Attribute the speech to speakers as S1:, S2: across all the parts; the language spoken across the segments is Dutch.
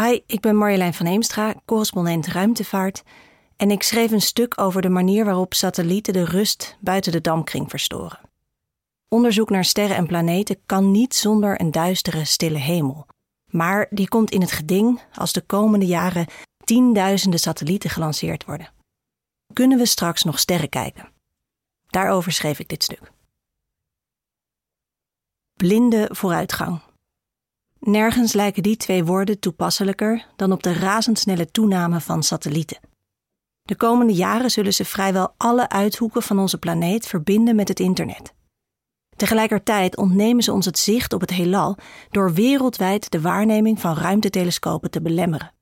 S1: Hi, ik ben Marjolein van Heemstra, correspondent ruimtevaart. En ik schreef een stuk over de manier waarop satellieten de rust buiten de damkring verstoren. Onderzoek naar sterren en planeten kan niet zonder een duistere, stille hemel. Maar die komt in het geding als de komende jaren tienduizenden satellieten gelanceerd worden. Kunnen we straks nog sterren kijken? Daarover schreef ik dit stuk. Blinde vooruitgang. Nergens lijken die twee woorden toepasselijker dan op de razendsnelle toename van satellieten. De komende jaren zullen ze vrijwel alle uithoeken van onze planeet verbinden met het internet. Tegelijkertijd ontnemen ze ons het zicht op het heelal door wereldwijd de waarneming van ruimtetelescopen te belemmeren.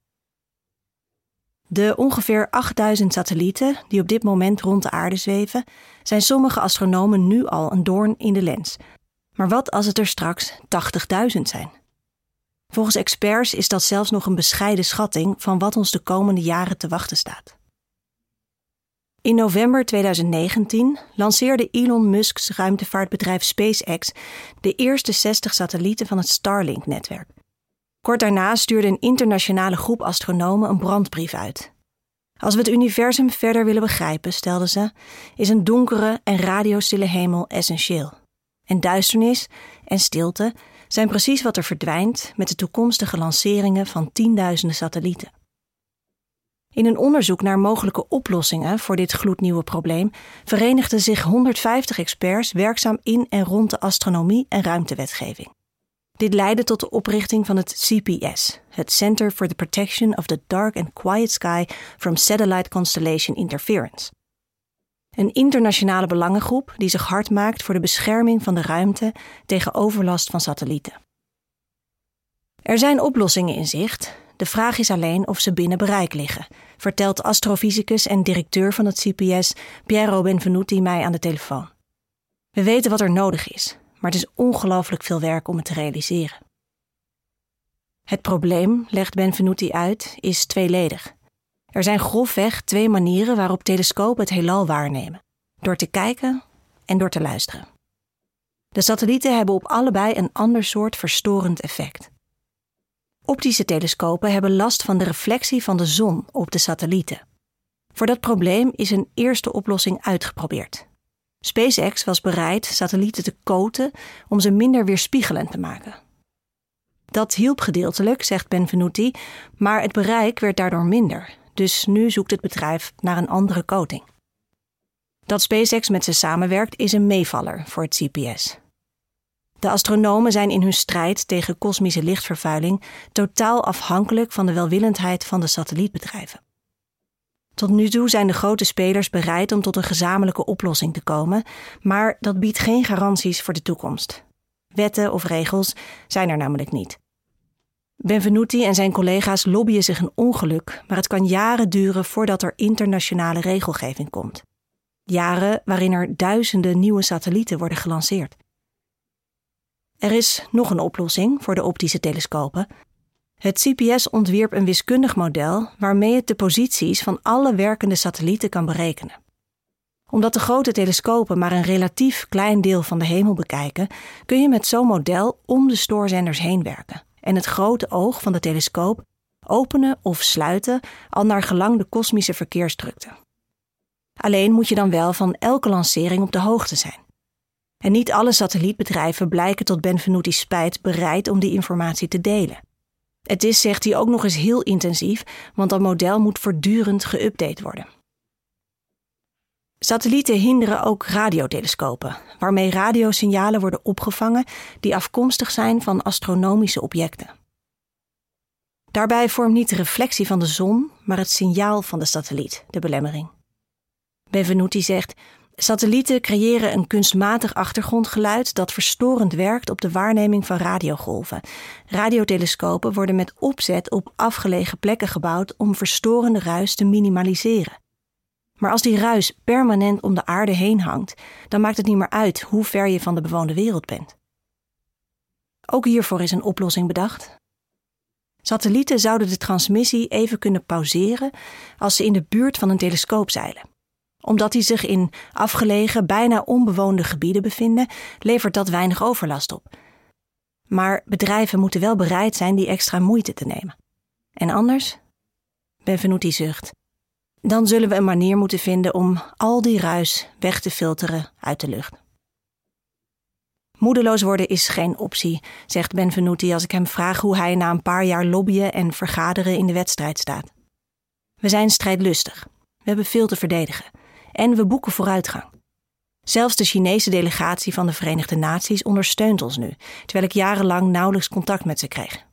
S1: De ongeveer 8000 satellieten die op dit moment rond de aarde zweven, zijn sommige astronomen nu al een doorn in de lens. Maar wat als het er straks 80.000 zijn? Volgens experts is dat zelfs nog een bescheiden schatting van wat ons de komende jaren te wachten staat. In november 2019 lanceerde Elon Musk's ruimtevaartbedrijf SpaceX de eerste 60 satellieten van het Starlink-netwerk. Kort daarna stuurde een internationale groep astronomen een brandbrief uit. Als we het universum verder willen begrijpen, stelden ze, is een donkere en radiostille hemel essentieel. En duisternis en stilte zijn precies wat er verdwijnt met de toekomstige lanceringen van tienduizenden satellieten. In een onderzoek naar mogelijke oplossingen voor dit gloednieuwe probleem verenigden zich 150 experts werkzaam in en rond de astronomie en ruimtewetgeving. Dit leidde tot de oprichting van het CPS, het Center for the Protection of the Dark and Quiet Sky from Satellite Constellation Interference. Een internationale belangengroep die zich hard maakt voor de bescherming van de ruimte tegen overlast van satellieten. Er zijn oplossingen in zicht. De vraag is alleen of ze binnen bereik liggen, vertelt astrofysicus en directeur van het CPS Piero Benvenuti mij aan de telefoon. We weten wat er nodig is, maar het is ongelooflijk veel werk om het te realiseren. Het probleem, legt Benvenuti uit, is tweeledig. Er zijn grofweg twee manieren waarop telescopen het heelal waarnemen: door te kijken en door te luisteren. De satellieten hebben op allebei een ander soort verstorend effect. Optische telescopen hebben last van de reflectie van de zon op de satellieten. Voor dat probleem is een eerste oplossing uitgeprobeerd. SpaceX was bereid satellieten te koten om ze minder weerspiegelend te maken. Dat hielp gedeeltelijk, zegt Benvenuti, maar het bereik werd daardoor minder. Dus nu zoekt het bedrijf naar een andere coating. Dat SpaceX met ze samenwerkt is een meevaller voor het CPS. De astronomen zijn in hun strijd tegen kosmische lichtvervuiling totaal afhankelijk van de welwillendheid van de satellietbedrijven. Tot nu toe zijn de grote spelers bereid om tot een gezamenlijke oplossing te komen, maar dat biedt geen garanties voor de toekomst. Wetten of regels zijn er namelijk niet. Benvenuti en zijn collega's lobbyen zich een ongeluk, maar het kan jaren duren voordat er internationale regelgeving komt. Jaren waarin er duizenden nieuwe satellieten worden gelanceerd. Er is nog een oplossing voor de optische telescopen. Het CPS ontwierp een wiskundig model waarmee het de posities van alle werkende satellieten kan berekenen. Omdat de grote telescopen maar een relatief klein deel van de hemel bekijken, kun je met zo'n model om de stoorzenders heen werken en het grote oog van de telescoop openen of sluiten al naar gelang de kosmische verkeersdrukte. Alleen moet je dan wel van elke lancering op de hoogte zijn. En niet alle satellietbedrijven blijken tot Benvenuti's spijt bereid om die informatie te delen. Het is, zegt hij, ook nog eens heel intensief, want dat model moet voortdurend geüpdate worden. Satellieten hinderen ook radiotelescopen, waarmee radiosignalen worden opgevangen die afkomstig zijn van astronomische objecten. Daarbij vormt niet de reflectie van de zon, maar het signaal van de satelliet de belemmering. Benvenuti zegt: Satellieten creëren een kunstmatig achtergrondgeluid dat verstorend werkt op de waarneming van radiogolven. Radiotelescopen worden met opzet op afgelegen plekken gebouwd om verstorende ruis te minimaliseren. Maar als die ruis permanent om de aarde heen hangt, dan maakt het niet meer uit hoe ver je van de bewoonde wereld bent. Ook hiervoor is een oplossing bedacht. Satellieten zouden de transmissie even kunnen pauzeren als ze in de buurt van een telescoop zeilen. Omdat die zich in afgelegen, bijna onbewoonde gebieden bevinden, levert dat weinig overlast op. Maar bedrijven moeten wel bereid zijn die extra moeite te nemen. En anders? Benvenuti zucht. Dan zullen we een manier moeten vinden om al die ruis weg te filteren uit de lucht. Moedeloos worden is geen optie, zegt Benvenuti als ik hem vraag hoe hij na een paar jaar lobbyen en vergaderen in de wedstrijd staat. We zijn strijdlustig. We hebben veel te verdedigen. En we boeken vooruitgang. Zelfs de Chinese delegatie van de Verenigde Naties ondersteunt ons nu, terwijl ik jarenlang nauwelijks contact met ze kreeg.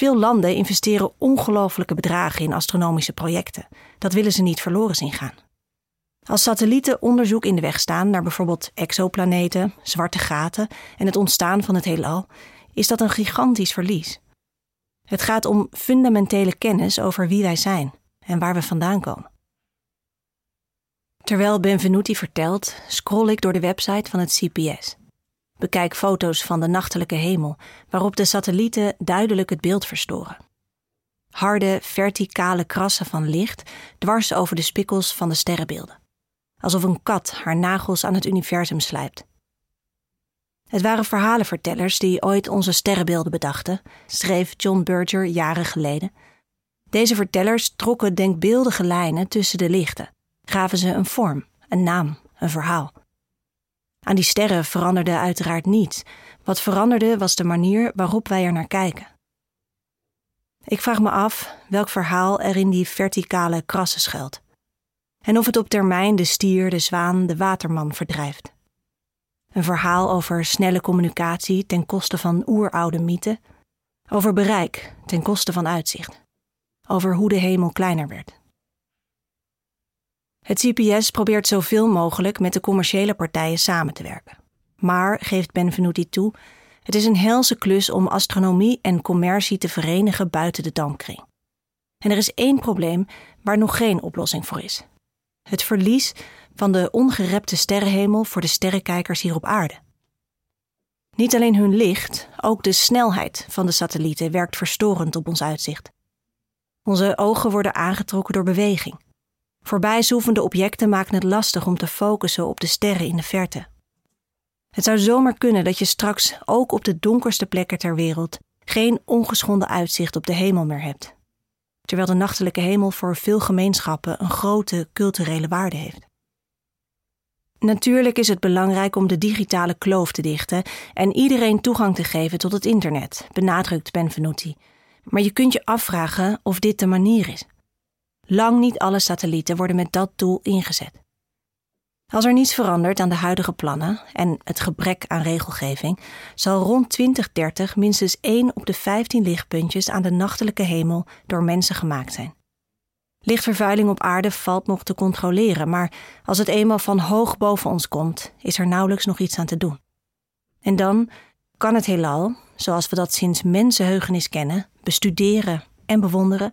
S1: Veel landen investeren ongelofelijke bedragen in astronomische projecten. Dat willen ze niet verloren zien gaan. Als satellieten onderzoek in de weg staan naar bijvoorbeeld exoplaneten, zwarte gaten en het ontstaan van het heelal, is dat een gigantisch verlies. Het gaat om fundamentele kennis over wie wij zijn en waar we vandaan komen. Terwijl Benvenuti vertelt, scroll ik door de website van het CPS. Bekijk foto's van de nachtelijke hemel, waarop de satellieten duidelijk het beeld verstoren. Harde, verticale krassen van licht dwars over de spikkels van de sterrenbeelden. Alsof een kat haar nagels aan het universum slijpt. Het waren verhalenvertellers die ooit onze sterrenbeelden bedachten, schreef John Berger jaren geleden. Deze vertellers trokken denkbeeldige lijnen tussen de lichten, gaven ze een vorm, een naam, een verhaal. Aan die sterren veranderde uiteraard niets. Wat veranderde was de manier waarop wij er naar kijken. Ik vraag me af welk verhaal er in die verticale krassen schuilt. En of het op termijn de stier, de zwaan, de waterman verdrijft. Een verhaal over snelle communicatie ten koste van oeroude mythen. Over bereik ten koste van uitzicht. Over hoe de hemel kleiner werd. Het CPS probeert zoveel mogelijk met de commerciële partijen samen te werken. Maar, geeft Benvenuti toe, het is een helse klus om astronomie en commercie te verenigen buiten de dampkring. En er is één probleem waar nog geen oplossing voor is: het verlies van de ongerepte sterrenhemel voor de sterrenkijkers hier op aarde. Niet alleen hun licht, ook de snelheid van de satellieten werkt verstorend op ons uitzicht. Onze ogen worden aangetrokken door beweging. Voorbijzoevende objecten maken het lastig om te focussen op de sterren in de verte. Het zou zomaar kunnen dat je straks ook op de donkerste plekken ter wereld geen ongeschonden uitzicht op de hemel meer hebt, terwijl de nachtelijke hemel voor veel gemeenschappen een grote culturele waarde heeft. Natuurlijk is het belangrijk om de digitale kloof te dichten en iedereen toegang te geven tot het internet, benadrukt Benvenuti. Maar je kunt je afvragen of dit de manier is. Lang niet alle satellieten worden met dat doel ingezet. Als er niets verandert aan de huidige plannen en het gebrek aan regelgeving, zal rond 2030 minstens 1 op de 15 lichtpuntjes aan de nachtelijke hemel door mensen gemaakt zijn. Lichtvervuiling op aarde valt nog te controleren, maar als het eenmaal van hoog boven ons komt, is er nauwelijks nog iets aan te doen. En dan kan het heelal, zoals we dat sinds mensenheugenis kennen, bestuderen en bewonderen,